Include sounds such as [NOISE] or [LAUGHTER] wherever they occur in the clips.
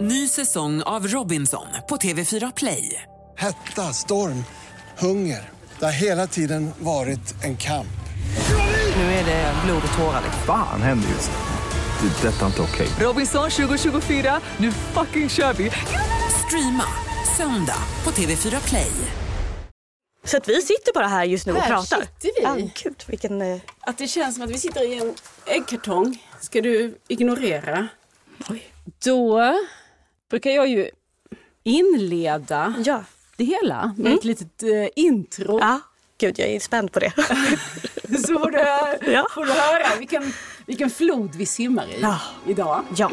Ny säsong av Robinson på TV4 Play. Hetta, storm, hunger. Det har hela tiden varit en kamp. Nu är det blod och tårar. Fan händer just nu. Det. är Detta är inte okej. Robinson 2024, nu fucking kör vi! Streama söndag på TV4 Play. Så att vi sitter bara här just nu och Här pratar. sitter vi. Ja, gud, vilken... eh, Att det känns som att vi sitter i en äggkartong. Ska du ignorera? Då brukar jag ju inleda Ja. det hela med ett litet eh, intro. ja. Gud, jag är spänd på det. [LAUGHS] Så får du, Ja. får du höra vilken, vilken flod vi simmar i Ja. idag. ja.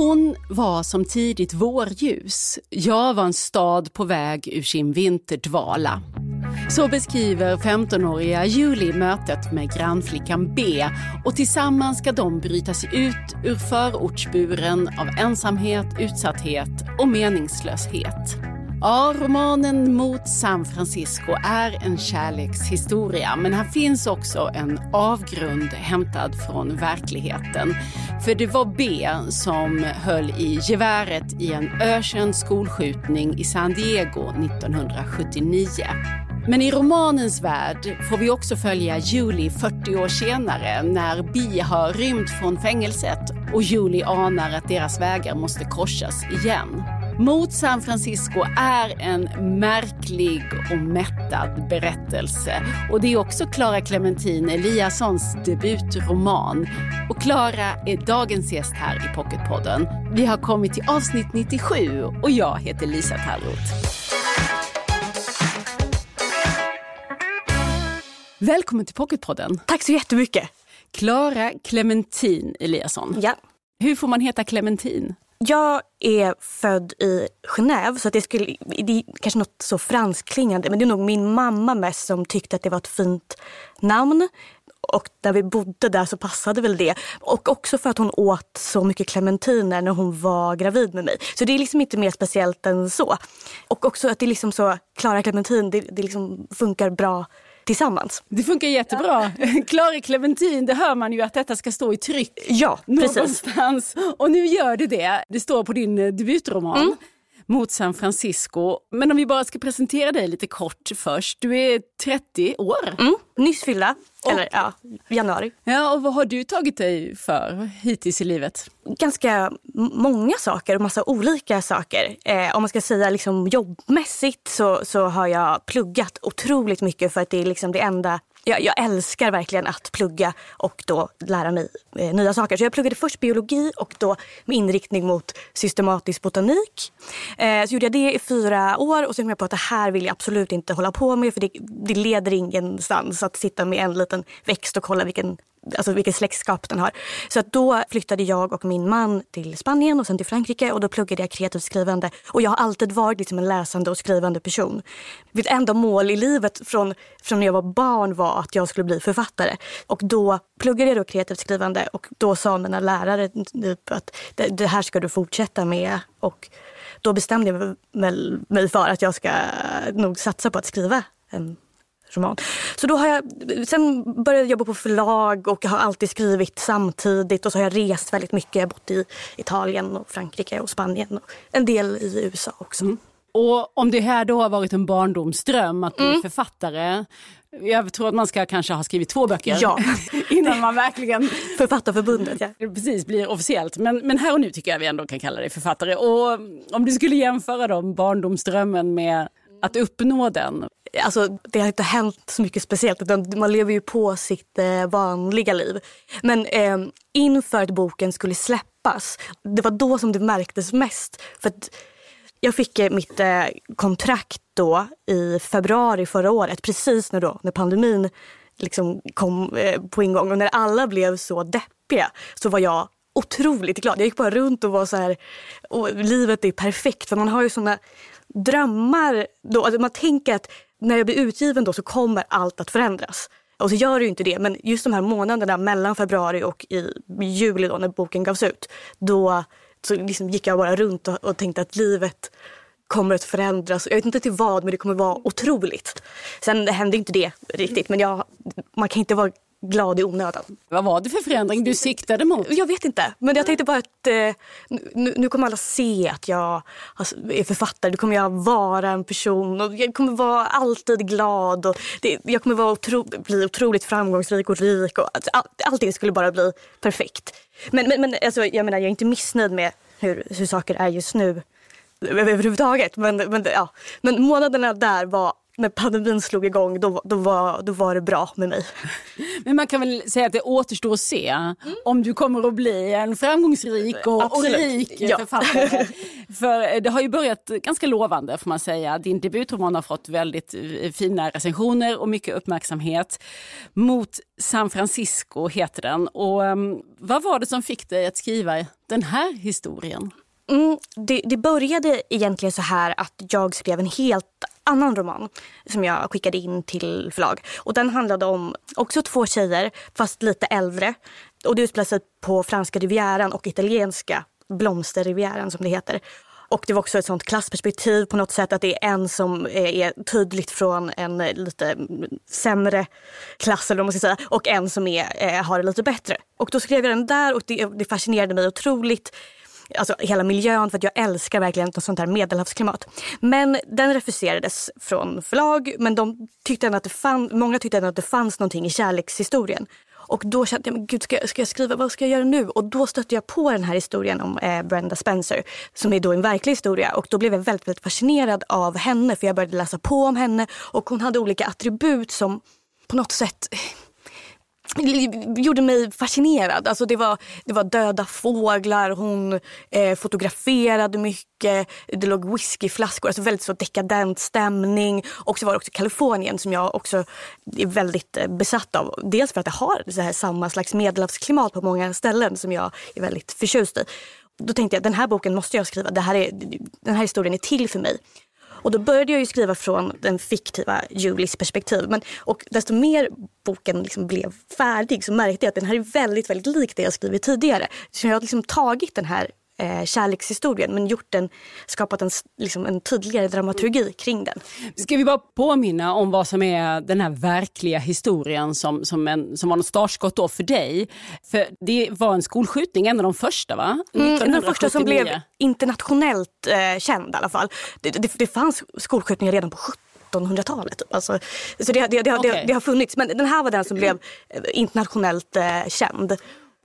Hon var som tidigt vårljus. Jag var en stad på väg ur sin vinterdvala. Så beskriver 15-åriga Julie mötet med grannflickan B och tillsammans ska de bryta sig ut ur förortsburen av ensamhet, utsatthet och meningslöshet. Ja, romanen Mot San Francisco är en kärlekshistoria men här finns också en avgrund hämtad från verkligheten. För det var B som höll i geväret i en ökänd skolskjutning i San Diego 1979. Men i romanens värld får vi också följa Julie 40 år senare när Bi har rymt från fängelset och Julie anar att deras vägar måste korsas igen. Mot San Francisco är en märklig och mättad berättelse. Och det är också Clara Clementin Eliassons debutroman. Och Clara är dagens gäst här i Pocketpodden. Vi har kommit till avsnitt 97 och jag heter Lisa Tallroth. Välkommen till Pocketpodden. Tack så jättemycket. Clara Clementin Eliasson. Ja. Hur får man heta Clementin? Jag är född i Genève så att det, skulle, det är kanske något så franskklingande men det är nog min mamma mest som tyckte att det var ett fint namn. Och när vi bodde där så passade väl det. Och också för att hon åt så mycket clementiner när hon var gravid med mig. Så det är liksom inte mer speciellt än så. Och också att det är liksom så, Klara Clementin, det, det liksom funkar bra tillsammans. Det funkar jättebra. Clara [LAUGHS] Clementin, det hör man ju att detta ska stå i tryck Ja, precis. någonstans. Och nu gör det det. Det står på din eh, debutroman. Mm. Mot San Francisco. Men om vi bara ska presentera dig lite kort först. Du är 30 år. Mm, nyss fyllda, eller ja, januari. Ja, och vad har du tagit dig för hittills i livet? ganska många saker och massa olika saker. Eh, om man ska säga liksom jobbmässigt så, så har jag pluggat otroligt mycket för att det är liksom det enda jag, jag älskar verkligen att plugga och då lära mig eh, nya saker. Så jag pluggade först biologi och då med inriktning mot systematisk botanik. Eh, så gjorde jag det i fyra år och sen kom jag på att det här vill jag absolut inte hålla på med för det, det leder ingenstans att sitta med en liten växt och kolla vilken alltså vilket släktskap den har. Så att då flyttade jag och min man till Spanien och sen till Frankrike och då pluggade jag kreativt skrivande. Och jag har alltid varit liksom en läsande och skrivande person. Mitt enda mål i livet från, från när jag var barn var att jag skulle bli författare. Och då pluggade jag då kreativt skrivande och då sa mina lärare typ att det, det här ska du fortsätta med. Och då bestämde jag mig- för att jag ska nog satsa på att skriva en roman. Så då har jag, sen började jag jobba på förlag och jag har alltid skrivit samtidigt och så har jag rest väldigt mycket. Jag har bott i Italien och Frankrike och Spanien och en del i USA också. Och om det här då har varit en barndomsdröm att bli Mm. författare. Jag tror att man ska kanske ha skrivit två böcker Ja. [LAUGHS] innan man verkligen Författarförbundet, ja. [LAUGHS] precis blir officiellt. Men, men här och nu tycker jag vi ändå kan kalla dig författare. Och om du skulle jämföra då barndomsdrömmen med att uppnå den. Alltså, det har inte hänt så mycket speciellt utan man lever ju på sitt eh, vanliga liv. Men eh, inför att boken skulle släppas, det var då som det märktes mest. För att jag fick eh, mitt eh, kontrakt då i februari förra året, precis när, då, när pandemin liksom kom eh, på ingång och när alla blev så deppiga så var jag otroligt glad. Jag gick bara runt och var så här, och livet är perfekt för man har ju såna drömmar. Då, alltså man tänker att när jag blir utgiven då så kommer allt att förändras. Och så gör det ju inte det. Men just de här månaderna mellan februari och i juli då när boken gavs ut. Då så liksom gick jag bara runt och, och tänkte att livet kommer att förändras. Jag vet inte till vad, men det kommer vara otroligt. Sen hände inte det riktigt, men jag, man kan inte vara glad i onödan. Vad var det för förändring du siktade mot? Jag vet inte, men jag tänkte bara att eh, nu, nu, kommer alla se att jag är författare. Nu kommer jag vara en person och jag kommer vara alltid glad. Och det, jag kommer vara otro, bli otroligt framgångsrik och rik. Och all, allting skulle bara bli perfekt. Men, men, men alltså, jag menar, jag är inte missnöjd med hur, hur saker är just nu överhuvudtaget. Men, men, ja. men månaderna där var när pandemin slog igång, då, då, var, då var det bra med mig. [LAUGHS] Men man kan väl säga att det återstår att se mm. om du kommer att bli en framgångsrik och, och rik ja. författare. [LAUGHS] För det har ju börjat ganska lovande får man säga. Din debutroman har fått väldigt eh, fina recensioner och mycket uppmärksamhet. Mot San Francisco heter den. Och um, vad var det som fick dig att skriva den här historien? Mm, det, det, började egentligen så här att jag skrev en helt annan roman som jag skickade in till förlag. Och den handlade om också två tjejer, fast lite äldre. Och det utspelar sig på franska rivieran och italienska blomsterrivieran som det heter. Och det var också ett sånt klassperspektiv på något sätt att det är en som eh, är tydligt från en eh, lite sämre klass eller vad man ska säga och en som är, eh, har det lite bättre. Och då skrev jag den där och det, det fascinerade mig otroligt alltså hela miljön för att jag älskar verkligen ett sånt här medelhavsklimat. Men den refuserades från förlag men de tyckte ändå att det fann, många tyckte ändå att det fanns någonting i kärlekshistorien. Och då kände jag, men gud ska, ska jag skriva, vad ska jag göra nu? Och då stötte jag på den här historien om eh, Brenda Spencer som är då en verklig historia. Och då blev jag väldigt, väldigt fascinerad av henne för jag började läsa på om henne och hon hade olika attribut som på något sätt gjorde mig fascinerad. Alltså det, var, det var döda fåglar, hon eh, fotograferade mycket, det låg whiskyflaskor, alltså väldigt så dekadent stämning. Och så var det också Kalifornien som jag också är väldigt eh, besatt av. Dels för att det har så här samma slags medelhavsklimat på många ställen som jag är väldigt förtjust i. Då tänkte jag den här boken måste jag skriva, det här är, den här historien är till för mig. Och då började jag ju skriva från den fiktiva Julies perspektiv. Men, och desto mer boken liksom blev färdig så märkte jag att den här är väldigt, väldigt lik det jag skrivit tidigare. Så jag har liksom tagit den här eh, kärlekshistorien men gjort den, skapat en, liksom en tydligare dramaturgi kring den. Ska vi bara påminna om vad som är den här verkliga historien som, som, en, som var en startskott då för dig? För det var en skolskjutning, en av de första va? Mm, den första som blev internationellt eh, känd i alla fall. Det, det, det fanns skolskjutningar redan på 1700-talet. Typ. Alltså, så det, det, det, okay. det, det, har funnits. Men den här var den som blev eh, internationellt eh, känd.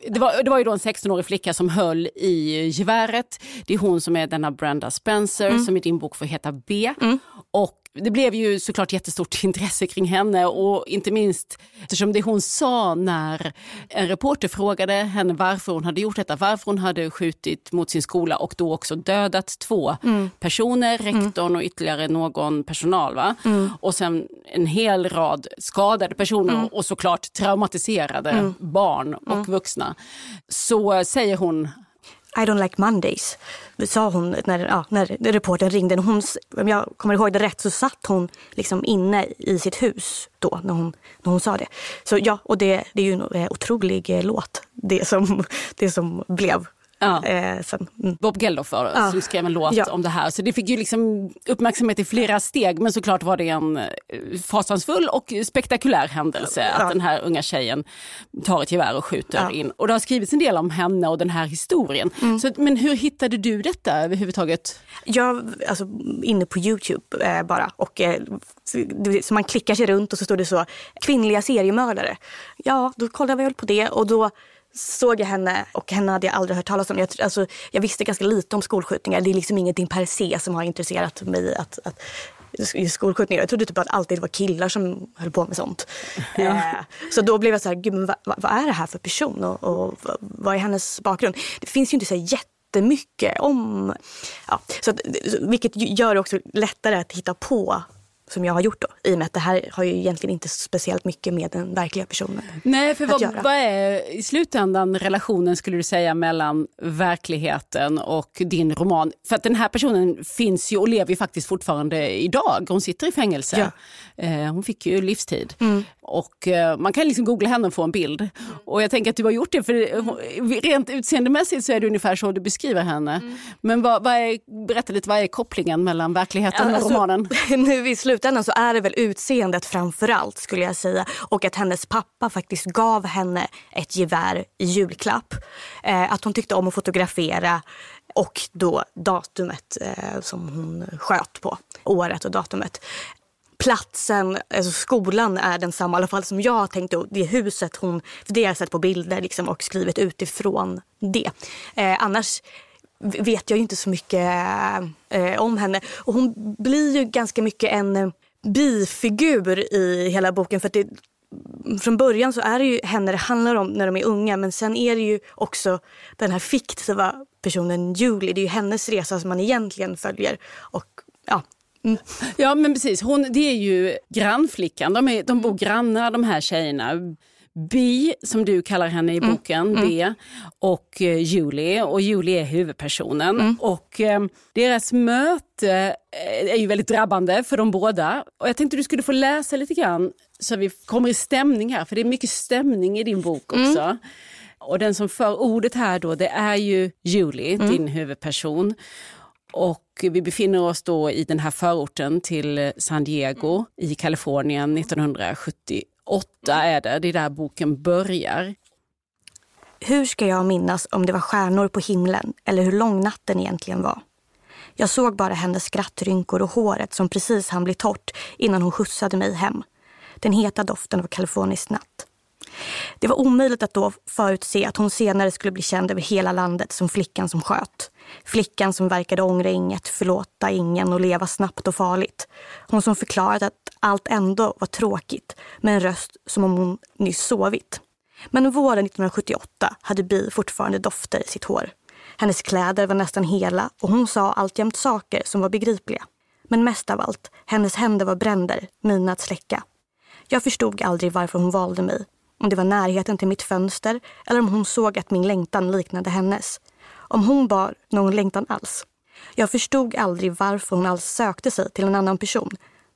Det var, det var ju då en 16-årig flicka som höll i geväret. Det är hon som är denna Brenda Spencer mm. som i din bok får heta B. Mm. Och det blev ju såklart jättestort [LAUGHS] intresse kring henne och inte minst eftersom det hon sa när en reporter frågade henne varför hon hade gjort detta, varför hon hade skjutit mot sin skola och då också dödat två mm. personer, rektorn mm. och ytterligare någon personal. Va? Mm. Och sen en hel rad skadade personer mm. och såklart traumatiserade mm. barn och mm. vuxna. Så säger hon i don't like Mondays, sa hon när, ja, när reportern ringde. Hon, om jag kommer ihåg det rätt så satt hon liksom inne i sitt hus då när hon, när hon sa det. Så ja, och det, det är ju en eh, otrolig eh, låt, det som, det som blev Ja. Eh, sen, mm. Bob Geldof ja. som skrev en låt ja. om det här. Så det fick ju liksom uppmärksamhet i flera steg men såklart var det en eh, fasansfull och spektakulär händelse att den här unga tjejen tar ett gevär och skjuter in. Och det har skrivits en del om henne och den här historien. Mm. Så, men hur hittade du detta överhuvudtaget? Jag, alltså inne på Youtube eh, bara och eh, så man klickar sig runt och så står det så kvinnliga seriemördare. Ja, då kollade jag väl på det och då såg jag henne och henne hade jag aldrig hört talas om. Jag, alltså, jag visste ganska lite om skolskjutningar. Det är liksom ingenting per se som har intresserat mig att, att skolskjutningar. Jag trodde typ att alltid var killar som höll på med sånt. [LAUGHS] Ja. Eh, så då blev jag så här, gud men vad, vad, är det här för person och, och vad är hennes bakgrund? Det finns ju inte så jättemycket om, ja, så att, vilket gör det också lättare att hitta på som jag har gjort då. I och med att det här har ju egentligen inte speciellt mycket med den verkliga personen Nej, för att vad, göra. vad är i slutändan relationen skulle du säga mellan verkligheten och din roman? För att den här personen finns ju och lever ju faktiskt fortfarande idag. Hon sitter i fängelse. Eh, hon fick ju livstid. Mm. Och eh, man kan liksom googla henne och få en bild. Och jag tänker att du har gjort det, för rent utseendemässigt så är det ungefär så du beskriver henne. Mm. Men vad, vad är, berätta lite, vad är kopplingen mellan verkligheten och Alltså, romanen? [LAUGHS] Nu i slutändan så är det väl utseendet framför allt skulle jag säga. Och att hennes pappa faktiskt gav henne ett gevär i julklapp. Eh, att hon tyckte om att fotografera och då datumet eh, som hon sköt på. Året och datumet. Platsen, alltså skolan är densamma, i alla fall som jag har tänkt. och Det huset hon, för det har jag sett på bilder liksom, och skrivit utifrån det. Eh, annars vet jag ju inte så mycket eh, om henne. Och hon blir ju ganska mycket en eh, bifigur i hela boken. För att det, från början så är det ju henne det handlar om när de är unga. Men sen är det ju också den här fiktiva personen Julie. Det är ju hennes resa som man egentligen följer. Och ja, mm. Ja men precis, hon, det är ju grannflickan. De, är, de bor grannar de här tjejerna. Bi, som du kallar henne i boken, B, och eh, Julie. Och Julie är huvudpersonen. Och eh, deras möte eh, är ju väldigt drabbande för de båda. Och jag tänkte du skulle få läsa lite grann så vi kommer i stämning här, för det är mycket stämning i din bok också. Och den som för ordet här då, det är ju Julie, din huvudperson. Och vi befinner oss då i den här förorten till San Diego i Kalifornien 1978 är det. Det är där boken börjar. Hur ska jag minnas om det var stjärnor på himlen eller hur lång natten egentligen var? Jag såg bara hennes skrattrynkor och håret som precis hann bli torrt innan hon skjutsade mig hem. Den heta doften av kalifornisk natt. Det var omöjligt att då förutse att hon senare skulle bli känd över hela landet som flickan som sköt. Flickan som verkade ångra inget, förlåta ingen och leva snabbt och farligt. Hon som förklarat att allt ändå var tråkigt med en röst som om hon nyss sovit. Men våren 1978 hade Bi fortfarande dofter i sitt hår. Hennes kläder var nästan hela och hon sa alltjämt saker som var begripliga. Men mest av allt, hennes händer var bränder, mina att släcka. Jag förstod aldrig varför hon valde mig. Om det var närheten till mitt fönster eller om hon såg att min längtan liknade hennes. Om hon bar någon längtan alls. Jag förstod aldrig varför hon alls sökte sig till en annan person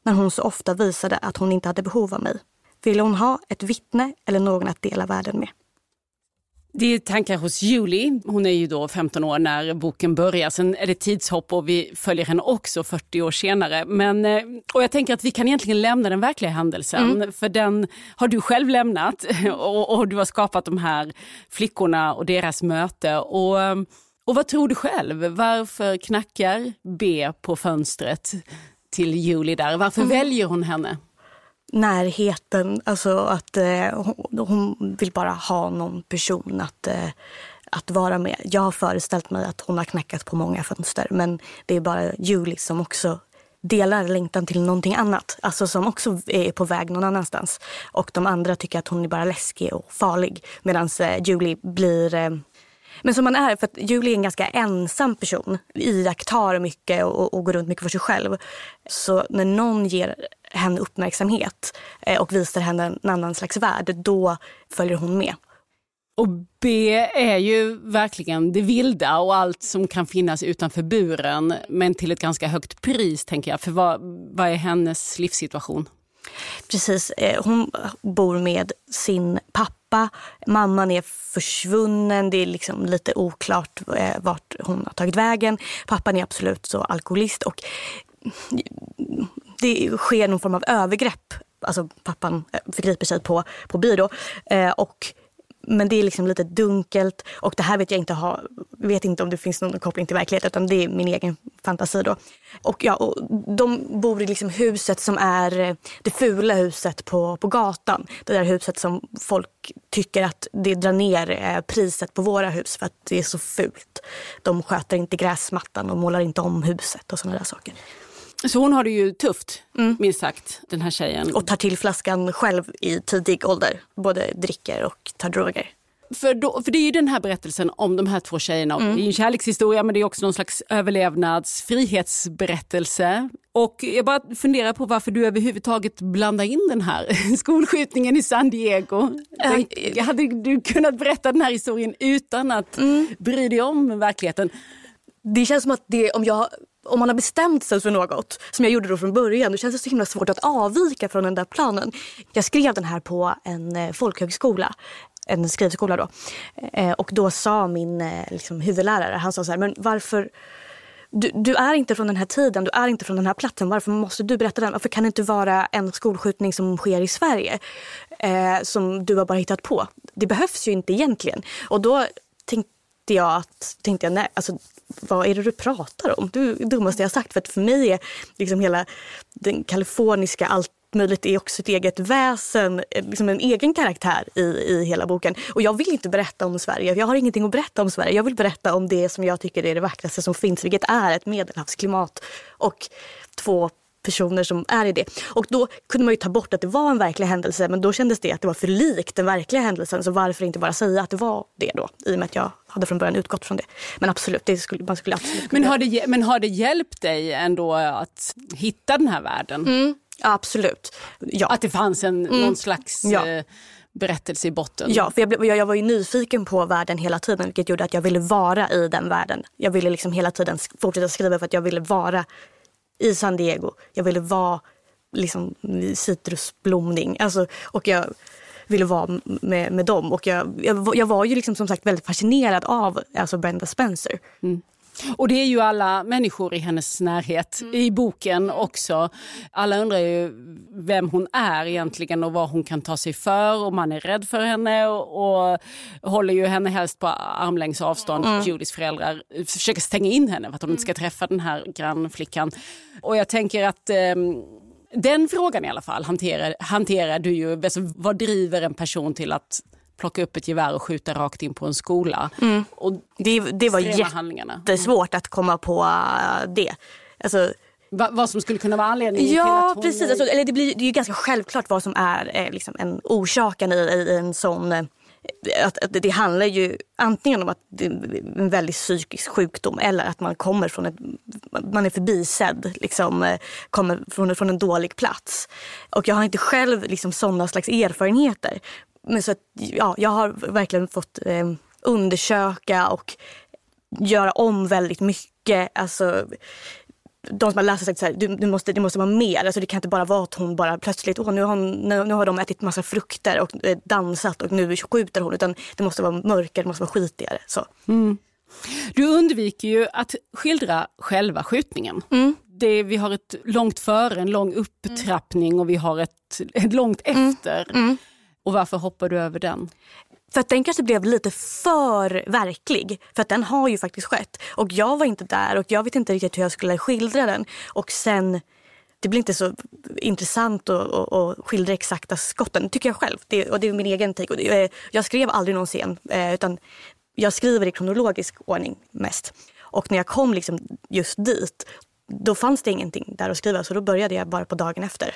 när hon så ofta visade att hon inte hade behov av mig. Ville hon ha ett vittne eller någon att dela världen med? Det är tankar hos Julie. Hon är ju då 15 år när boken börjar. Sen är det tidshopp och vi följer henne också 40 år senare. Men, eh, och jag tänker att vi kan egentligen lämna den verkliga händelsen. För den har du själv lämnat [LAUGHS] och, och du har skapat de här flickorna och deras möte. Och, eh, och vad tror du själv? Varför knackar B på fönstret till Julie där? Varför väljer hon henne? närheten, alltså att eh, hon, hon vill bara ha någon person att, eh, att vara med. Jag har föreställt mig att hon har knackat på många fönster men det är bara Julie som också delar längtan till någonting annat. Alltså som också är på väg någon annanstans. Och de andra tycker att hon är bara läskig och farlig. Medan eh, Julie blir eh, men som man är, för att Julie är en ganska ensam person. Iakttar mycket och, och går runt mycket för sig själv. Så när någon ger henne uppmärksamhet eh, och visar henne en annan slags värld, då följer hon med. Och B är ju verkligen det vilda och allt som kan finnas utanför buren men till ett ganska högt pris tänker jag. För vad, vad är hennes livssituation? Precis. Eh, hon bor med sin pappa. Mamman är försvunnen. Det är liksom lite oklart eh, vart hon har tagit vägen. Pappan är absolut så alkoholist. Och det sker någon form av övergrepp. Alltså pappan eh, förgriper sig på, på Bi då. Eh, och men det är liksom lite dunkelt och det här vet jag inte, ha, vet inte om det finns någon koppling till verkligheten utan det är min egen fantasi då. Och, ja, och de bor i liksom huset som är eh, det fula huset på, på gatan. Det där huset som folk tycker att det drar ner eh, priset på våra hus för att det är så fult. De sköter inte gräsmattan och målar inte om huset och sådana där saker. Så hon har det ju tufft, minst sagt, den här tjejen. Och tar till flaskan själv i tidig ålder. Både dricker och tar droger. för, då, för det är ju den här berättelsen om de här två tjejerna. Och Det är en kärlekshistoria men det är också någon slags överlevnads frihetsberättelse. Och jag bara funderar på varför du överhuvudtaget blandar in den här [LAUGHS] skolskjutningen i San Diego. Tänk, hade du kunnat berätta den här historien utan att bry dig om verkligheten? Det känns som att det, om, jag, om man har bestämt sig för något, som jag gjorde då från början, då känns det så himla svårt att avvika från den där planen. Jag skrev den här på en eh, folkhögskola, en skrivskola då. Eh, och då sa min eh, liksom, huvudlärare, han sa så här, men varför du, du, är inte från den här tiden, du är inte från den här platsen. Varför måste du berätta den? Varför kan det inte vara en skolskjutning som sker i Sverige? Eh, som du har bara hittat på. Det behövs ju inte egentligen. Och då tänkte jag att, tänkte jag, nej, alltså, vad är det du pratar om? Du dummaste jag sagt. För att för mig är liksom hela den kaliforniska allt möjligt är också ett eget väsen, eh, liksom en egen karaktär i, i hela boken. Och jag vill inte berätta om Sverige. Jag har ingenting att berätta om Sverige. Jag vill berätta om det som jag tycker är det vackraste som finns, vilket är ett medelhavsklimat och två personer som är i det. Och då kunde man ju ta bort att det var en verklig händelse men då kändes det att det var för likt den verkliga händelsen så varför inte bara säga att det var det då i och med att jag hade från början utgått från det. Men absolut, det skulle, man skulle absolut men har, det, men har det hjälpt dig ändå att hitta den här världen? Mm, absolut. Ja. Att det fanns en, mm. någon slags ja. eh, berättelse i botten? Ja, för jag, blev, jag, jag, var ju nyfiken på världen hela tiden vilket gjorde att jag ville vara i den världen. Jag ville liksom hela tiden fortsätta skriva för att jag ville vara i San Diego. Jag ville vara liksom citrusblomning. Alltså, och jag ville vara med, med dem. Och jag, jag, jag var ju liksom som sagt väldigt fascinerad av alltså Brenda Spencer. Mm. Och det är ju alla människor i hennes närhet mm. i boken också. Alla undrar ju vem hon är egentligen och vad hon kan ta sig för och man är rädd för henne och, och håller ju henne helst på armlängds avstånd. Mm. Judys föräldrar försöker stänga in henne för att hon inte ska träffa den här grannflickan. Och jag tänker att eh, den frågan i alla fall hanterar, hanterar du ju. Alltså, vad driver en person till att plocka upp ett gevär och skjuta rakt in på en skola. Mm. Och det, det var jättesvårt att komma på äh, det. Alltså, Va, vad som skulle kunna vara anledningen ja, till att hon... precis. Alltså, eller det, blir, det är ju ganska självklart vad som är eh, liksom en orsaken i, i en sån... Eh, att, att, det handlar ju antingen om att det är en väldigt psykisk sjukdom eller att man kommer från ett, man är förbisedd, liksom, eh, kommer från, från en dålig plats. Och jag har inte själv liksom sådana slags erfarenheter. Men så att, ja, jag har verkligen fått eh, undersöka och göra om väldigt mycket. Alltså, de som har läst har sagt så här, du, du måste, det måste vara mer. Alltså, det kan inte bara vara att hon bara plötsligt, åh, nu, har hon, nu, nu har de ätit massa frukter och eh, dansat och nu skjuter hon. Utan det måste vara mörkare, det måste vara skitigare. Så. Mm. Du undviker ju att skildra själva skjutningen. Mm. Det, vi har ett långt före, en lång upptrappning och vi har ett, ett långt Mm. efter. Mm. Och varför hoppar du över den? För att den kanske blev lite för verklig. För att den har ju faktiskt skett. Och jag var inte där och jag vet inte riktigt hur jag skulle skildra den. Och sen, det blir inte så intressant att, att, att skildra exakta skotten, tycker jag själv. Det, och det är min egen take. Och det, eh, jag skrev aldrig någon scen, eh, utan jag skriver i kronologisk ordning mest. Och när jag kom liksom just dit, då fanns det ingenting där att skriva. Så då började jag bara på dagen efter.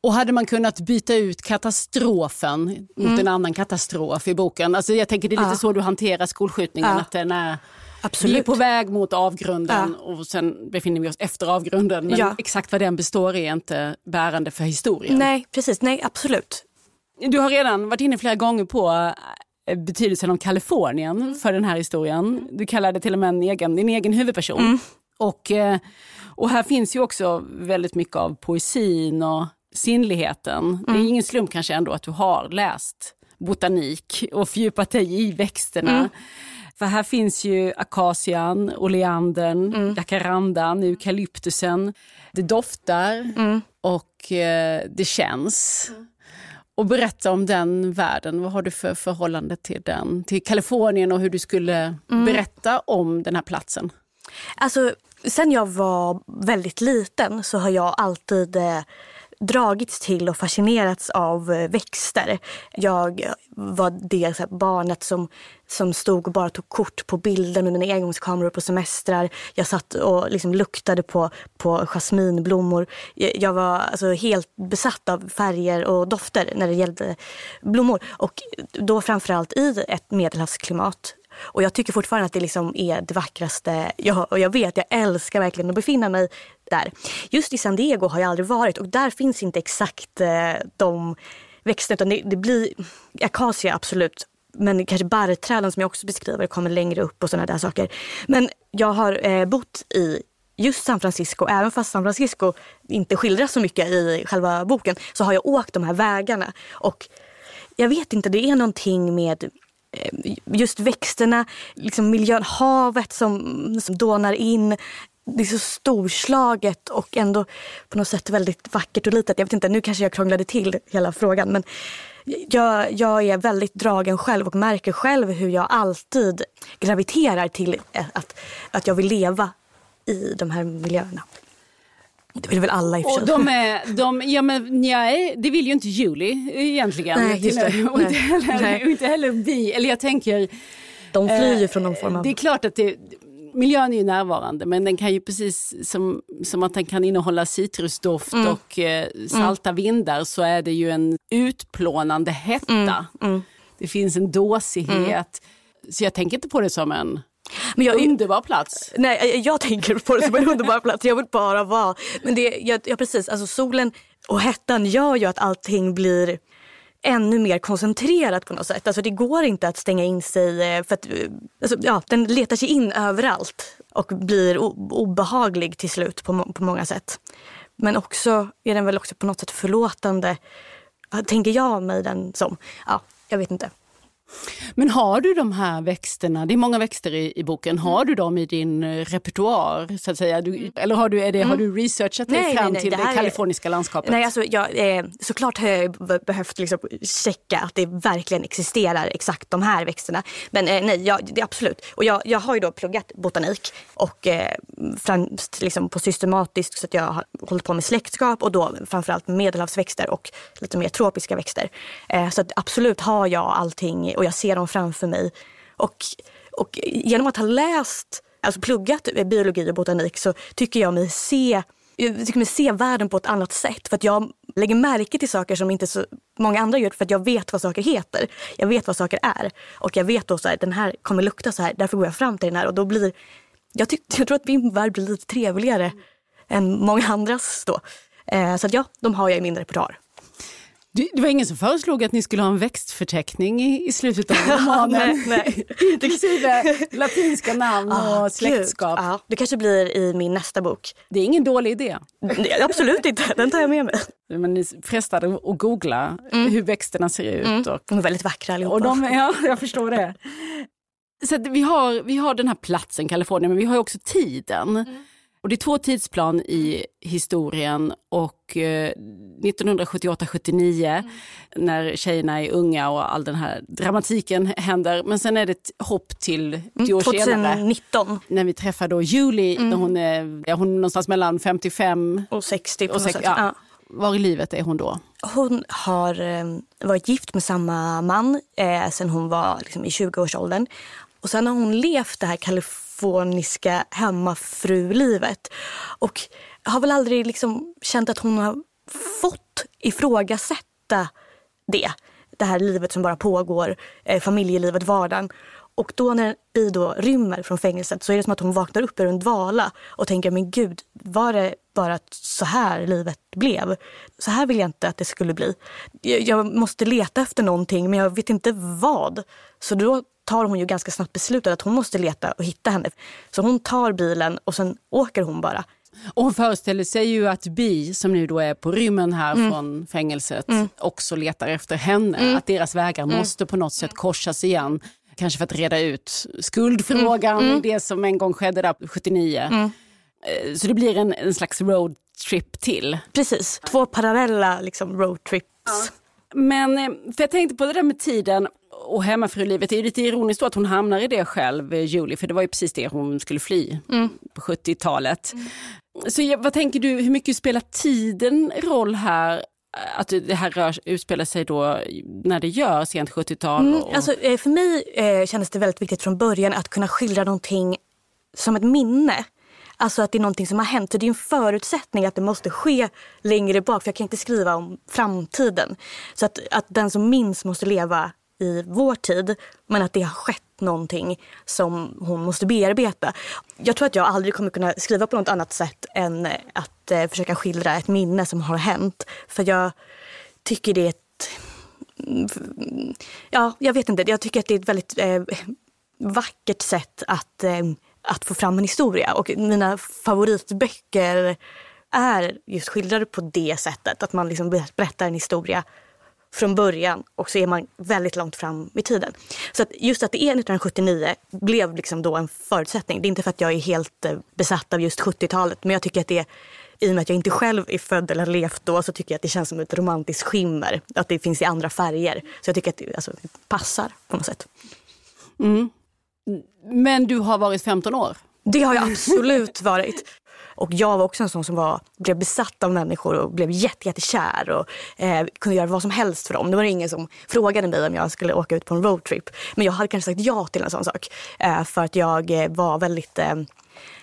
Och hade man kunnat byta ut katastrofen mot Mm. en annan katastrof i boken? Alltså jag tänker det är lite Ja. så du hanterar skolskjutningen. Ja. Att den är, Absolut. vi är på väg mot avgrunden och sen befinner vi oss efter avgrunden. Men Ja. exakt vad den består i är inte bärande för historien. Nej, precis. Nej, absolut. Du har redan varit inne flera gånger på eh, betydelsen av Kalifornien för den här historien. Du kallar det till och med en egen, din egen huvudperson. Och, eh, och här finns ju också väldigt mycket av poesin och sinnligheten. Det är ingen slump kanske ändå att du har läst botanik och fördjupat dig i växterna. För här finns ju akacian, oleandern, jacarandan, eukalyptusen. Det doftar och eh, det känns. Och berätta om den världen. Vad har du för förhållande till den? Till Kalifornien och hur du skulle berätta om den här platsen? Alltså, sen jag var väldigt liten så har jag alltid eh, dragits till och fascinerats av eh, växter. Jag var det så här, barnet som, som stod och bara tog kort på bilder med mina engångskameror på semestrar. Jag satt och liksom luktade på, på jasminblommor. Jag, jag var alltså helt besatt av färger och dofter när det gällde blommor. Och då framförallt i ett medelhavsklimat och jag tycker fortfarande att det liksom är det vackraste. Jag, och jag vet, jag älskar verkligen att befinna mig där. Just i San Diego har jag aldrig varit och där finns inte exakt eh, de växterna. Utan det, det blir akacia absolut. Men kanske barrträden som jag också beskriver kommer längre upp och sådana där saker. Men jag har eh, bott i just San Francisco, även fast San Francisco inte skildras så mycket i själva boken, så har jag åkt de här vägarna. Och jag vet inte, det är någonting med Eh, just växterna, liksom miljön, havet som, som dånar in. Det är så storslaget och ändå på något sätt väldigt vackert och litet. Jag vet inte, nu kanske jag krånglade till hela frågan men jag, jag är väldigt dragen själv och märker själv hur jag alltid graviterar till att, att jag vill leva i de här miljöerna. Det vill väl alla i och för sig. de är, de, ja, men, nej, det vill ju inte Julie egentligen. Nej, just det. Och, inte heller, och inte heller vi. Eller jag tänker... De flyr ju eh, från någon form av... Det är klart att det, miljön är ju närvarande men den kan ju precis som, som att den kan innehålla citrusdoft mm. och eh, salta mm. vindar så är det ju en utplånande hetta. Mm. mm. Det finns en dåsighet. Mm. Så jag tänker inte på det som en men jag, underbar plats. Nej, jag, jag tänker på det som en underbar plats. Jag vill bara vara... Men det, jag, ja, precis, alltså solen och hettan gör ju att allting blir ännu mer koncentrerat på något sätt. Alltså det går inte att stänga in sig eh, för att eh, alltså, ja, den letar sig in överallt och blir obehaglig till slut på, på många sätt. Men också är den väl också på något sätt förlåtande, tänker jag mig den som. Ja, jag vet inte. Men har du de här växterna, det är många växter i, i boken, har du dem i din eh, repertoar? Så att säga? Du, eller har du, är det, mm. har du researchat dig fram nej, nej, till det, det kaliforniska landskapet? Nej, alltså, jag, eh, såklart har jag behövt liksom checka att det verkligen existerar exakt de här växterna. Men eh, nej, jag, det absolut. Och jag, jag har ju då pluggat botanik och eh, främst liksom på systematiskt så att jag har hållit på med släktskap och då framförallt medelhavsväxter och lite mer tropiska växter. Eh, så absolut har jag allting och jag ser dem framför mig. Och, och genom att ha läst, alltså pluggat biologi och botanik så tycker jag mig se jag tycker mig se världen på ett annat sätt. För att jag lägger märke till saker som inte så många andra gör för att jag vet vad saker heter. Jag vet vad saker är. Och jag vet då att den här kommer lukta så här, därför går jag fram till den här. Och då blir, jag, tyck, jag tror att min värld blir lite trevligare än många andras då. Eh, så att ja, de har jag i min repertoar. Det var ingen som föreslog att ni skulle ha en växtförteckning i, i slutet av [LAUGHS] romanen? nej, Inklusive [LAUGHS] latinska namn ah, och släktskap. Ah, det kanske blir i min nästa bok. Det är ingen dålig idé. Nej, absolut inte, den tar jag med mig. Men ni frestade att googla mm. hur växterna ser ut. Mm. Och, de är väldigt vackra allihopa. Och de, ja, jag förstår det. Så vi, har, vi har den här platsen, Kalifornien, men vi har också tiden. Mm. Och det är två tidsplan i historien och eh, 1978-79 mm. när tjejerna är unga och all den här dramatiken händer. Men sen är det ett hopp till tio år 2019. senare. När vi träffar då Julie, mm. när hon är, hon är någonstans mellan 55 och 60. Och 60 ja. Ja. Var i livet är hon då? Hon har eh, varit gift med samma man eh, sen hon var liksom, i 20-årsåldern. Och sen har hon levt det här Kalifornien kaliforniska hemmafrulivet. Och har väl aldrig liksom känt att hon har fått ifrågasätta det. Det här livet som bara pågår, eh, familjelivet, vardagen. Och då när vi då rymmer från fängelset så är det som att hon vaknar upp ur en dvala och tänker men gud, var det bara så här livet blev? Så här vill jag inte att det skulle bli. Jag måste leta efter någonting men jag vet inte vad. Så då tar hon ju ganska snabbt beslutet att hon måste leta och hitta henne. Så hon tar bilen och sen åker hon bara. Och hon föreställer sig ju att Bi, som nu då är på rymmen här mm. från fängelset, mm. också letar efter henne. Mm. Att deras vägar mm. måste på något sätt korsas igen. Kanske för att reda ut skuldfrågan, mm. Mm. det som en gång skedde där 79. Eh, så det blir en, en slags roadtrip till. Precis, två parallella liksom, roadtrips. Ja. Men eh, för jag tänkte på det där med tiden och hemmafrulivet. Det är lite ironiskt att hon hamnar i det själv, eh, Julie, för det var ju precis det hon skulle fly mm. på 70-talet. Mm. Så vad tänker du, hur mycket spelar tiden roll här? Att det här rör, utspelar sig då när det gör sent 70-tal? Mm, alltså, eh, för mig eh, kändes det väldigt viktigt från början att kunna skildra någonting som ett minne. Alltså att det är någonting som har hänt. Så det är en förutsättning att det måste ske längre bak. För jag kan inte skriva om framtiden. Så att, att den som minns måste leva i vår tid. Men att det har skett någonting som hon måste bearbeta. Jag tror att jag aldrig kommer kunna skriva på något annat sätt än att eh, försöka skildra ett minne som har hänt. För jag tycker det är ett... Mm, ja, jag vet inte. Jag tycker att det är ett väldigt eh, vackert sätt att eh, att få fram en historia. Och mina favoritböcker är just skildrade på det sättet. Att man liksom berättar en historia från början och så är man väldigt långt fram i tiden. Så att just att det är 1979 blev liksom då en förutsättning. Det är inte för att jag är helt eh, besatt av just 70-talet men jag tycker att det i och med att jag inte själv är född eller levt då så tycker jag att det känns som ett romantiskt skimmer. Att det finns i andra färger. Så jag tycker att det alltså, passar på något sätt. Mm. Men du har varit 15 år? Det har jag absolut [LAUGHS] varit. Och jag var också en sån som var, blev besatt av människor och blev jätte, jättekär och eh, kunde göra vad som helst för dem. Det var ingen som frågade mig om jag skulle åka ut på en roadtrip. Men jag hade kanske sagt ja till en sån sak. Eh, för att jag eh, var väldigt eh,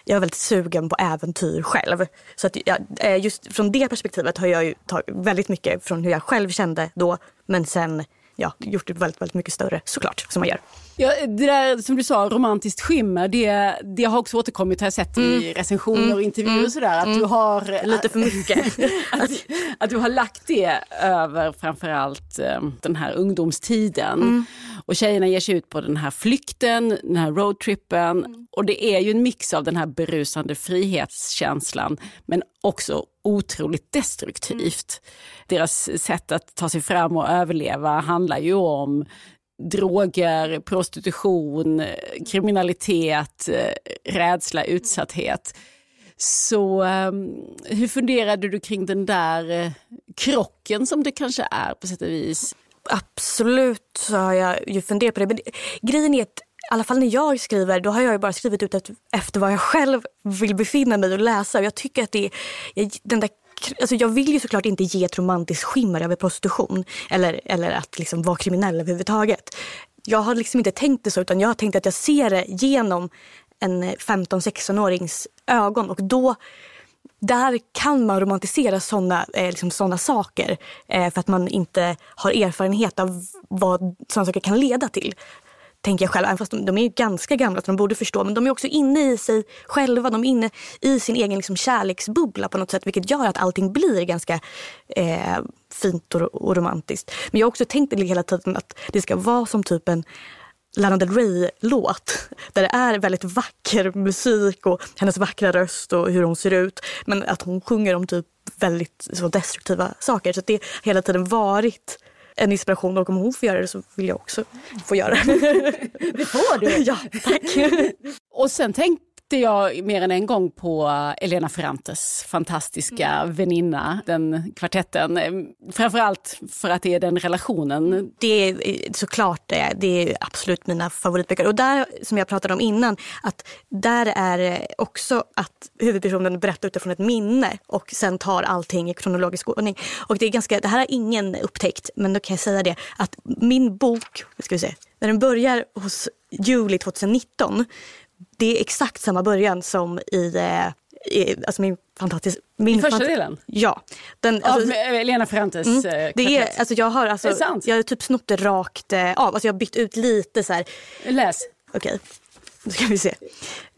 jag är väldigt sugen på äventyr själv. Så att, jag, eh, just från det perspektivet har jag ju tagit väldigt mycket från hur jag själv kände då. Men sen ja, gjort det väldigt, väldigt mycket större såklart, som man gör. Ja, det där som du sa, romantiskt skimmer, det, det har också återkommit, har jag sett mm. i recensioner och mm. intervjuer mm. och sådär, att mm. du har... Lite för mycket. [LAUGHS] att, att, du har lagt det över framförallt um, den här ungdomstiden. Mm. Och tjejerna ger sig ut på den här flykten, den här roadtrippen. Mm. Och det är ju en mix av den här berusande frihetskänslan, men också otroligt destruktivt. Deras sätt att ta sig fram och överleva handlar ju om droger, prostitution, kriminalitet, rädsla, utsatthet. Så ehm, hur funderade du kring den där eh, krocken som det kanske är på sätt och vis? Absolut så har jag ju funderat på det. Men grejen är att i alla fall när jag skriver, då har jag bara skrivit ut efter vad jag själv vill befinna mig och läsa. Och jag tycker att det är, den där Alltså jag vill ju såklart inte ge ett romantiskt skimmer över prostitution eller, eller att liksom vara kriminell överhuvudtaget. Jag har liksom inte tänkt det så utan jag har tänkt att jag ser det genom en 15-16-årings ögon och då där kan man romantisera sådana eh, liksom såna saker eh, för att man inte har erfarenhet av vad sådana saker kan leda till tänker jag själv, även fast de, de är ganska gamla så de borde förstå. Men de är också inne i sig själva, de är inne i sin egen liksom, kärleksbubbla på något sätt. Vilket gör att allting blir ganska eh, fint och, och, romantiskt. Men jag har också tänkt hela tiden att det ska vara som typ en Lana Del Rey-låt. [LAUGHS] Där det är väldigt vacker musik och hennes vackra röst och hur hon ser ut. Men att hon sjunger om typ väldigt så destruktiva saker. Så det har hela tiden varit en inspiration och om hon får göra det så vill jag också få göra det. [LAUGHS] Det får du! [LAUGHS] Ja, tack! [LAUGHS] Och sen tänk, tänkte jag mer än en gång på Elena Ferrantes fantastiska mm. väninna, den kvartetten. Framförallt för att det är den relationen. Det är såklart det. Det är absolut mina favoritböcker. Och där, som jag pratade om innan, att där är också att huvudpersonen berättar utifrån ett minne och sen tar allting i kronologisk ordning. Och det är ganska, det här har ingen upptäckt, men då kan jag säga det, att min bok, ska vi se, när den börjar hos juli 2019 det är exakt samma början som i, eh, i alltså min fantastiska... Min första fant delen? Ja. Den, alltså, Av Lena Ferrantes mm, eh, det är, alltså, jag har alltså? Jag har typ snott det rakt eh, av. Alltså, jag har bytt ut lite så här. Läs. Okej, okay. då ska vi se.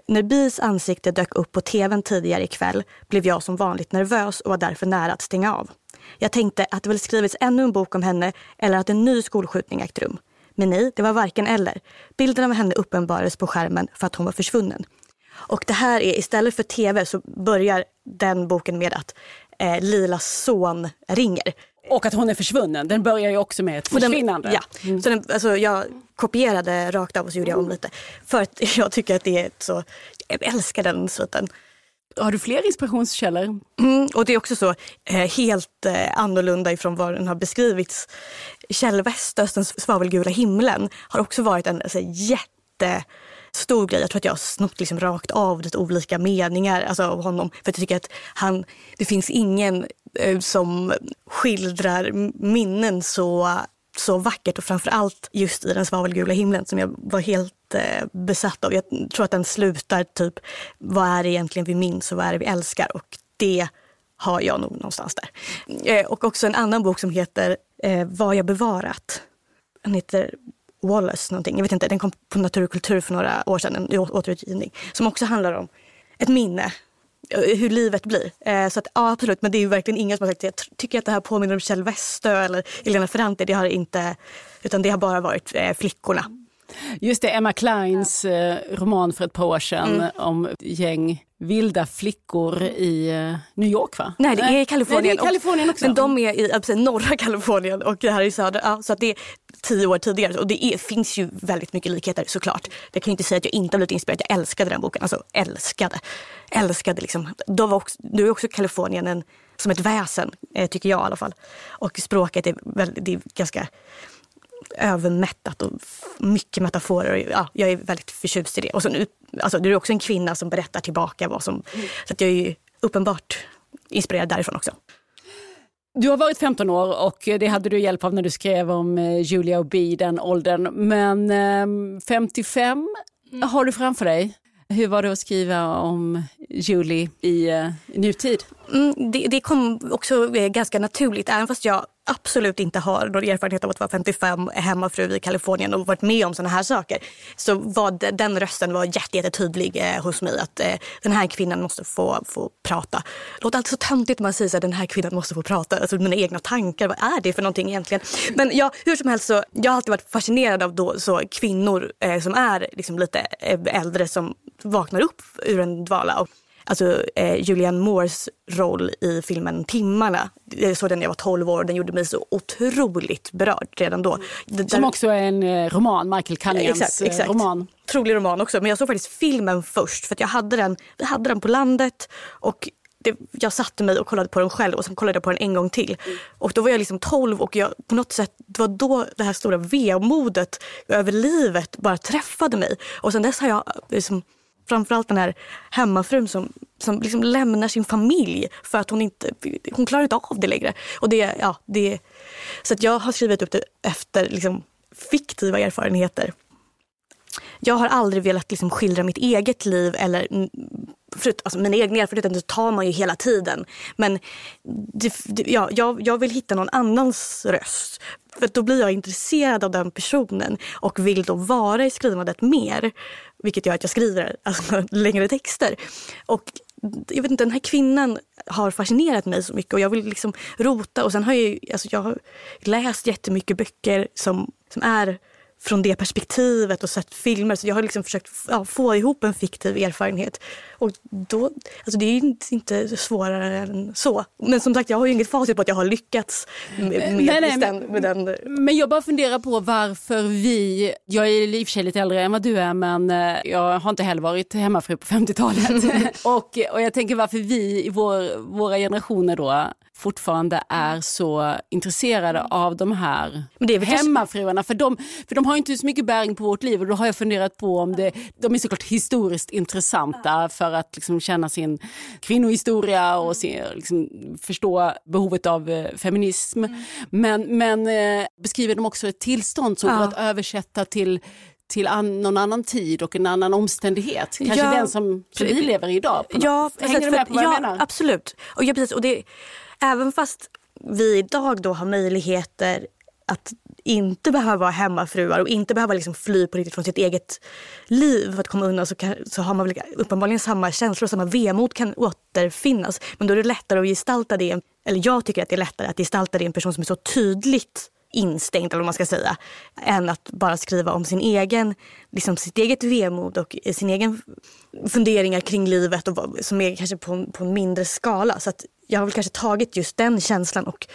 När Bis ansikte dök upp på tvn tidigare ikväll blev jag som vanligt nervös och var därför nära att stänga av. Jag tänkte att det väl skrivits ännu en bok om henne eller att en ny skolskjutning ägt rum. Men nej, det var varken eller. Bilden av henne uppenbarades på skärmen för att hon var försvunnen. Och det här är, istället för tv så börjar den boken med att eh, Lilas son ringer. Och att hon är försvunnen. Den börjar ju också med ett försvinnande. Den, ja, mm. så den, alltså, jag kopierade rakt av och så gjorde jag om lite. För att [LAUGHS] jag tycker att det är så, jag älskar den sviten. Har du fler inspirationskällor? Mm, och det är också så eh, helt eh, annorlunda ifrån vad den har beskrivits. Kjell Westöstens Svavelgula himlen har också varit en alltså, jättestor grej. Jag tror att jag har snott liksom rakt av lite olika meningar alltså, av honom. För jag tycker att han, det finns ingen eh, som skildrar minnen så så vackert och framför allt just i den svavelgula himlen som jag var helt eh, besatt av. Jag tror att den slutar typ, vad är det egentligen vi minns och vad är det vi älskar? Och det har jag nog någonstans där. Eh, och också en annan bok som heter eh, Vad jag bevarat. Den heter Wallace någonting. Jag vet inte, den kom på Natur och kultur för några år sedan, en återutgivning. Som också handlar om ett minne hur livet blir. Eh, så att, ja, absolut, men det är ju verkligen ingen som har sagt jag tycker att det här påminner om Kjell Westö eller Elena Ferrante. Det har inte, utan det har bara varit eh, flickorna. Just det, Emma Kleins eh, roman för ett par år sedan mm. om gäng vilda flickor i eh, New York va? Nej, det är Kalifornien. Nej, det är Kalifornien också. Men de är i säga, norra Kalifornien och det här är i södra. Ja, så att det tio år tidigare. Och det är, finns ju väldigt mycket likheter såklart. Jag kan ju inte säga att jag inte har blivit inspirerad. Jag älskade den boken. Alltså älskade. Älskade liksom. Då var också, nu är också Kalifornien en, som ett väsen, eh, tycker jag i alla fall. Och språket är, väldigt, det är ganska övermättat och mycket metaforer. Ja, jag är väldigt förtjust i det. Och så nu, alltså, du är också en kvinna som berättar tillbaka vad som... Mm. Så att jag är uppenbart inspirerad därifrån också. Du har varit 15 år och det hade du hjälp av när du skrev om eh, Julia och Bee, den åldern. Men 55 ehm, mm. har du framför dig. Hur var det att skriva om Julie i uh, nutid? Mm, det, det, kom också eh, ganska naturligt, även fast jag absolut inte har någon erfarenhet av att vara 55, hemmafru i Kalifornien och varit med om såna här saker. Så var den rösten var jättetydlig jätte eh, hos mig att eh, den här kvinnan måste få, få prata. Det låter alltid så töntigt när man säger att den här kvinnan måste få prata. Alltså mina egna tankar, vad är det för någonting egentligen? Men ja, hur som helst så, jag har alltid varit fascinerad av då, så kvinnor eh, som är liksom lite eh, äldre som vaknar upp ur en dvala. Och, alltså eh, Julianne Moores roll i filmen Timmarna. Jag såg den när jag var 12 år och den gjorde mig så otroligt berörd redan då. Som också är en eh, roman, Michael Cunninghams exakt, eh, exakt. roman. Otrolig roman också, men jag såg faktiskt filmen först för jag hade den, vi hade den på landet och det, jag satte mig och kollade på den själv och sen kollade jag på den en gång till. Och då var jag liksom 12 och jag, på något sätt, det var då det här stora vemodet över livet bara träffade mig. Och sen dess har jag liksom framförallt den här hemmafrun som, som liksom lämnar sin familj för att hon inte hon klarar inte av det längre. Och det, ja, det, så att jag har skrivit upp det efter liksom fiktiva erfarenheter. Jag har aldrig velat liksom skildra mitt eget liv eller förut, alltså mina egna erfarenheter tar man ju hela tiden. Men det, det, ja, jag, jag vill hitta någon annans röst. För då blir jag intresserad av den personen och vill då vara i skrivandet mer. Vilket gör att jag skriver alltså, [LAUGHS] längre texter. Och jag vet inte, den här kvinnan har fascinerat mig så mycket och jag vill liksom rota. Och sen har jag, alltså, jag har läst jättemycket böcker som, som är från det perspektivet och sett filmer. Så jag har liksom försökt ja, få ihop en fiktiv erfarenhet. Och då, alltså det är inte, inte svårare än så. Men som sagt, jag har ju inget facit på att jag har lyckats med, med, nej, nej, den, med den. Men jag bara funderar på varför vi, jag är i och för sig lite äldre än vad du är men eh, jag har inte heller varit hemmafru på 50-talet. [LAUGHS] och, och jag tänker varför vi i vår, våra generationer då fortfarande är så intresserade av de här Men det är hemmafruarna. För de, för de har inte så mycket bäring på vårt liv och då har jag funderat på om det, de är såklart historiskt intressanta för att liksom känna sin kvinnohistoria och se, liksom, förstå behovet av eh, feminism. Mm. Men, men eh, beskriver de också ett tillstånd som ja. går att översätta till till an, någon annan tid och en annan omständighet. Kanske ja, den som, som vi lever i idag. Ja, Hänger du med på vad ja, jag menar? Absolut. Och ja, precis. Och det, även fast vi idag då har möjligheter att inte behöva vara hemmafruar och inte behöva liksom fly på riktigt från sitt eget liv för att komma undan så, kan, så har man väl uppenbarligen samma känslor, och samma vemod kan återfinnas. Men då är det lättare att gestalta det, eller jag tycker att det är lättare att gestalta det i en person som är så tydligt instängd eller vad man ska säga, än att bara skriva om sin egen, liksom sitt eget vemod och sin egen funderingar kring livet och, som är kanske på, på en mindre skala. Så att jag har väl kanske tagit just den känslan och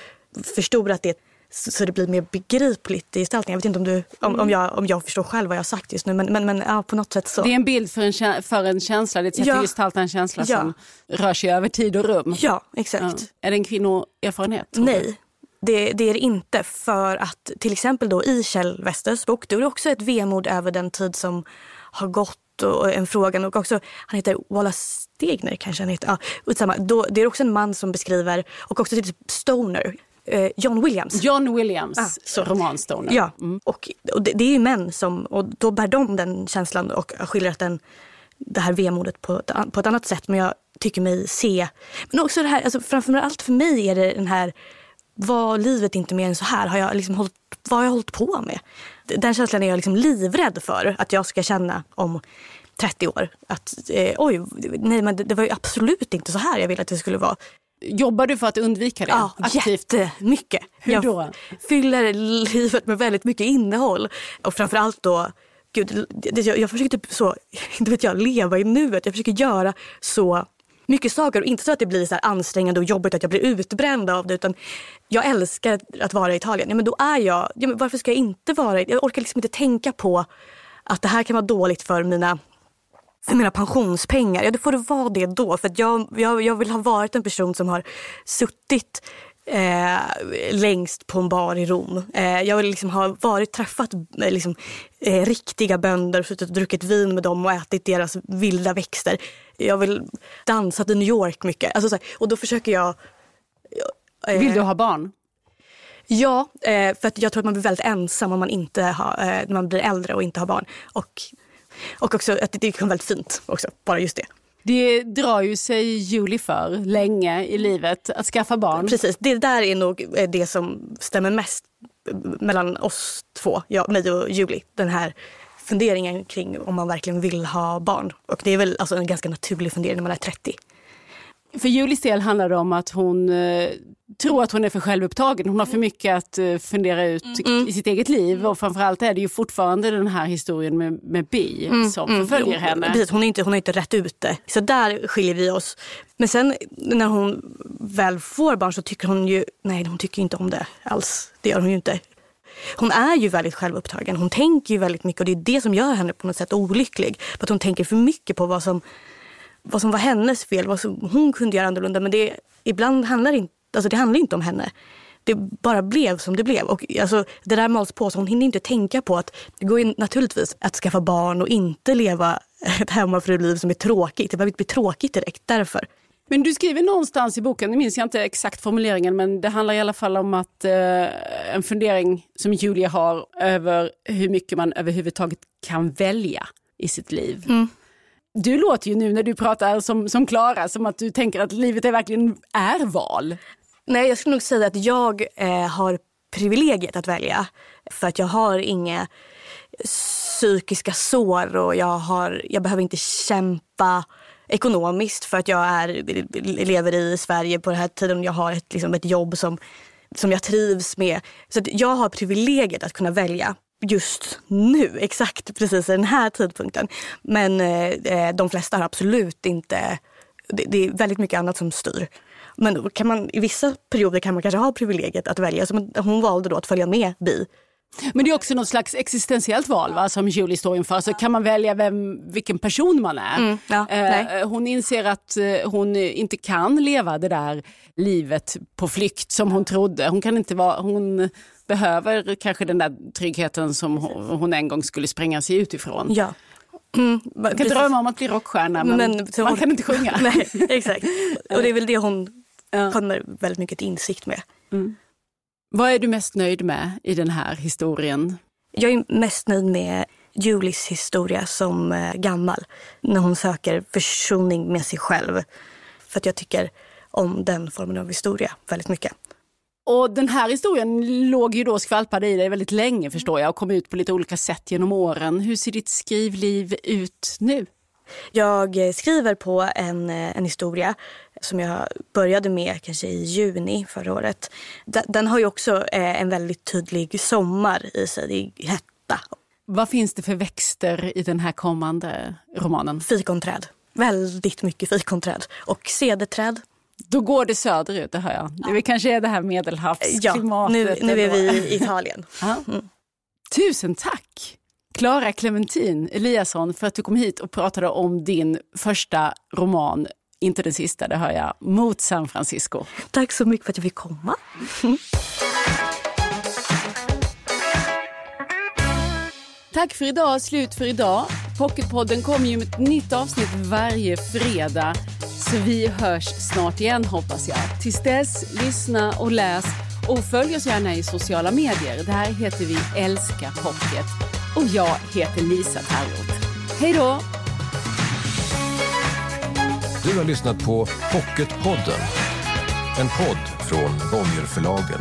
förstorat det så, det blir mer begripligt i gestaltningen. Jag vet inte om, du, om, om, jag, om jag förstår själv vad jag har sagt just nu men, men, men ja, på något sätt så. Det är en bild för en, för en känsla, det är ett sätt Ja. att gestalta en känsla Ja. som rör sig över tid och rum. Ja, exakt. Ja. Är det en kvinnoerfarenhet? Nej, det, det är det inte. För att till exempel då i Kjell Westers bok, då är det också ett vemod över den tid som har gått och en frågan och också, han heter Wallace Stegner kanske han heter. Ja. Då, det är också en man som beskriver, och också typ Stoner, eh, John Williams. John Williams Ah, så. roman Stoner. Ja, och, och det, det är ju män som, och då bär de den känslan och har skildrat den, det här vemodet på på ett annat sätt. Men jag tycker mig se, men också det här, alltså framför allt för mig är det den här, var livet inte mer än så här? Har jag liksom hållit, vad har jag hållit på med? Den känslan är jag liksom livrädd för att jag ska känna om 30 år. Att eh, oj, nej men det, det var ju absolut inte så här jag ville att det skulle vara. Jobbar du för att undvika det? Ja, aktivt? jättemycket. Hur jag då? fyller livet med väldigt mycket innehåll. Och framförallt då, gud, jag, jag försöker typ så, [LAUGHS] inte vet jag, leva i nuet. Jag försöker göra så mycket saker och inte så att det blir så ansträngande och jobbigt att jag blir utbränd av det. Utan jag älskar att vara i Italien. Ja, men då är jag, ja, varför ska jag inte vara i, Jag orkar liksom inte tänka på att det här kan vara dåligt för mina för mina pensionspengar, ja då får det vara det då. För att jag, jag, jag vill ha varit en person som har suttit eh, längst på en bar i Rom. Eh, jag vill liksom ha varit, träffat eh, liksom, eh, riktiga bönder, suttit och druckit vin med dem och ätit deras vilda växter. Jag vill dansat i New York mycket. Alltså, så här, och då försöker jag... eh, Vill du ha barn? Ja, eh, för jag tror att man blir väldigt ensam om man, inte har, när man blir äldre och inte har barn. Och, och också att det, vara väldigt fint också, bara just det. Det drar ju sig Julie för länge i livet att skaffa barn. Precis, det där är nog eh, det som stämmer mest mellan oss två, jag, mig och Julie. Den här funderingen kring om man verkligen vill ha barn. Och det är väl alltså en ganska naturlig fundering när man är 30. För Julies del handlar det om att hon eh, tror att hon är för självupptagen. Hon har för mycket att eh, fundera ut i sitt eget liv. Och framförallt är det ju fortfarande den här historien med, med Bi som förföljer henne. Precis, hon, är inte, hon har inte rätt ut det. Så där skiljer vi oss. Men sen när hon väl får barn så tycker hon ju, nej hon tycker inte om det alls. Det gör hon ju inte. Hon är ju väldigt självupptagen. Hon tänker ju väldigt mycket och det är det som gör henne på något sätt olycklig. För att hon tänker för mycket på vad som, vad som var hennes fel, vad som hon kunde göra annorlunda. Men det, ibland handlar inte, alltså det handlar inte om henne. Det bara blev som det blev. Och alltså, det där mals på så hon hinner inte tänka på att det går ju naturligtvis att skaffa barn och inte leva ett hemmafruliv som är tråkigt. Det behöver inte bli tråkigt direkt därför. Men du skriver någonstans i boken, nu minns jag inte exakt formuleringen, men det handlar i alla fall om att eh, en fundering som Julia har över hur mycket man överhuvudtaget kan välja i sitt liv. Du låter ju nu när du pratar som, som som att du tänker att livet är verkligen är val. Nej, jag skulle nog säga att jag eh, har privilegiet att välja. För att jag har inga psykiska sår och jag, har, jag behöver inte kämpa ekonomiskt för att jag är, lever i Sverige på den här tiden. Jag har ett, liksom ett jobb som, som jag trivs med. Så att jag har privilegiet att kunna välja just nu, exakt precis i den här tidpunkten. Men eh, de flesta har absolut inte, det, det är väldigt mycket annat som styr. Men då kan man, i vissa perioder kan man kanske ha privilegiet att välja. Som hon valde då att följa med Bi. Men det är också något slags existentiellt val va, som Julie står inför. Så kan man välja vem, vilken person man är. Mm, ja, eh, hon inser att eh, hon inte kan leva det där livet på flykt som hon trodde. Hon, kan inte vara, hon behöver kanske den där tryggheten som hon, en gång skulle spränga sig utifrån. Ja. Mm, Man kan drömma om att bli rockstjärna men, Men man hon- kan inte sjunga. [LAUGHS] Nej, exakt. Och det är väl det hon Ja. kommer väldigt mycket till insikt med. Vad är du mest nöjd med i den här historien? Jag är mest nöjd med Julies historia som eh, gammal. När hon söker försoning med sig själv. För att jag tycker om den formen av historia väldigt mycket. Och den här historien låg ju då skvalpad i dig väldigt länge förstår jag och kom ut på lite olika sätt genom åren. Hur ser ditt skrivliv ut nu? Jag eh, skriver på en, eh, en historia som jag började med kanske i juni förra året. Den, den har ju också eh, en väldigt tydlig sommar i sig. Det är hetta. Vad finns det för växter i den här kommande romanen? Fikonträd. Väldigt mycket fikonträd. Och cederträd. Då går det söderut, det hör jag. Det är kanske är det här medelhavsklimatet. Ja, nu, nu är vi i Italien. [LAUGHS] Ja. Tusen tack, Klara Clementin Eliasson, för att du kom hit och pratade om din första roman, inte den sista, det hör jag, mot San Francisco. Tack så mycket för att jag fick komma. [LAUGHS] Tack för idag, slut för idag. Pocketpodden kommer ju med ett nytt avsnitt varje fredag. Så vi hörs snart igen hoppas jag. Tills dess, lyssna och läs och följ oss gärna i sociala medier. Där heter vi Älska Pocket. Och jag heter Lisa Tarrot. Hej då! Du har lyssnat på Pocketpodden. En podd från Bonnierförlagen.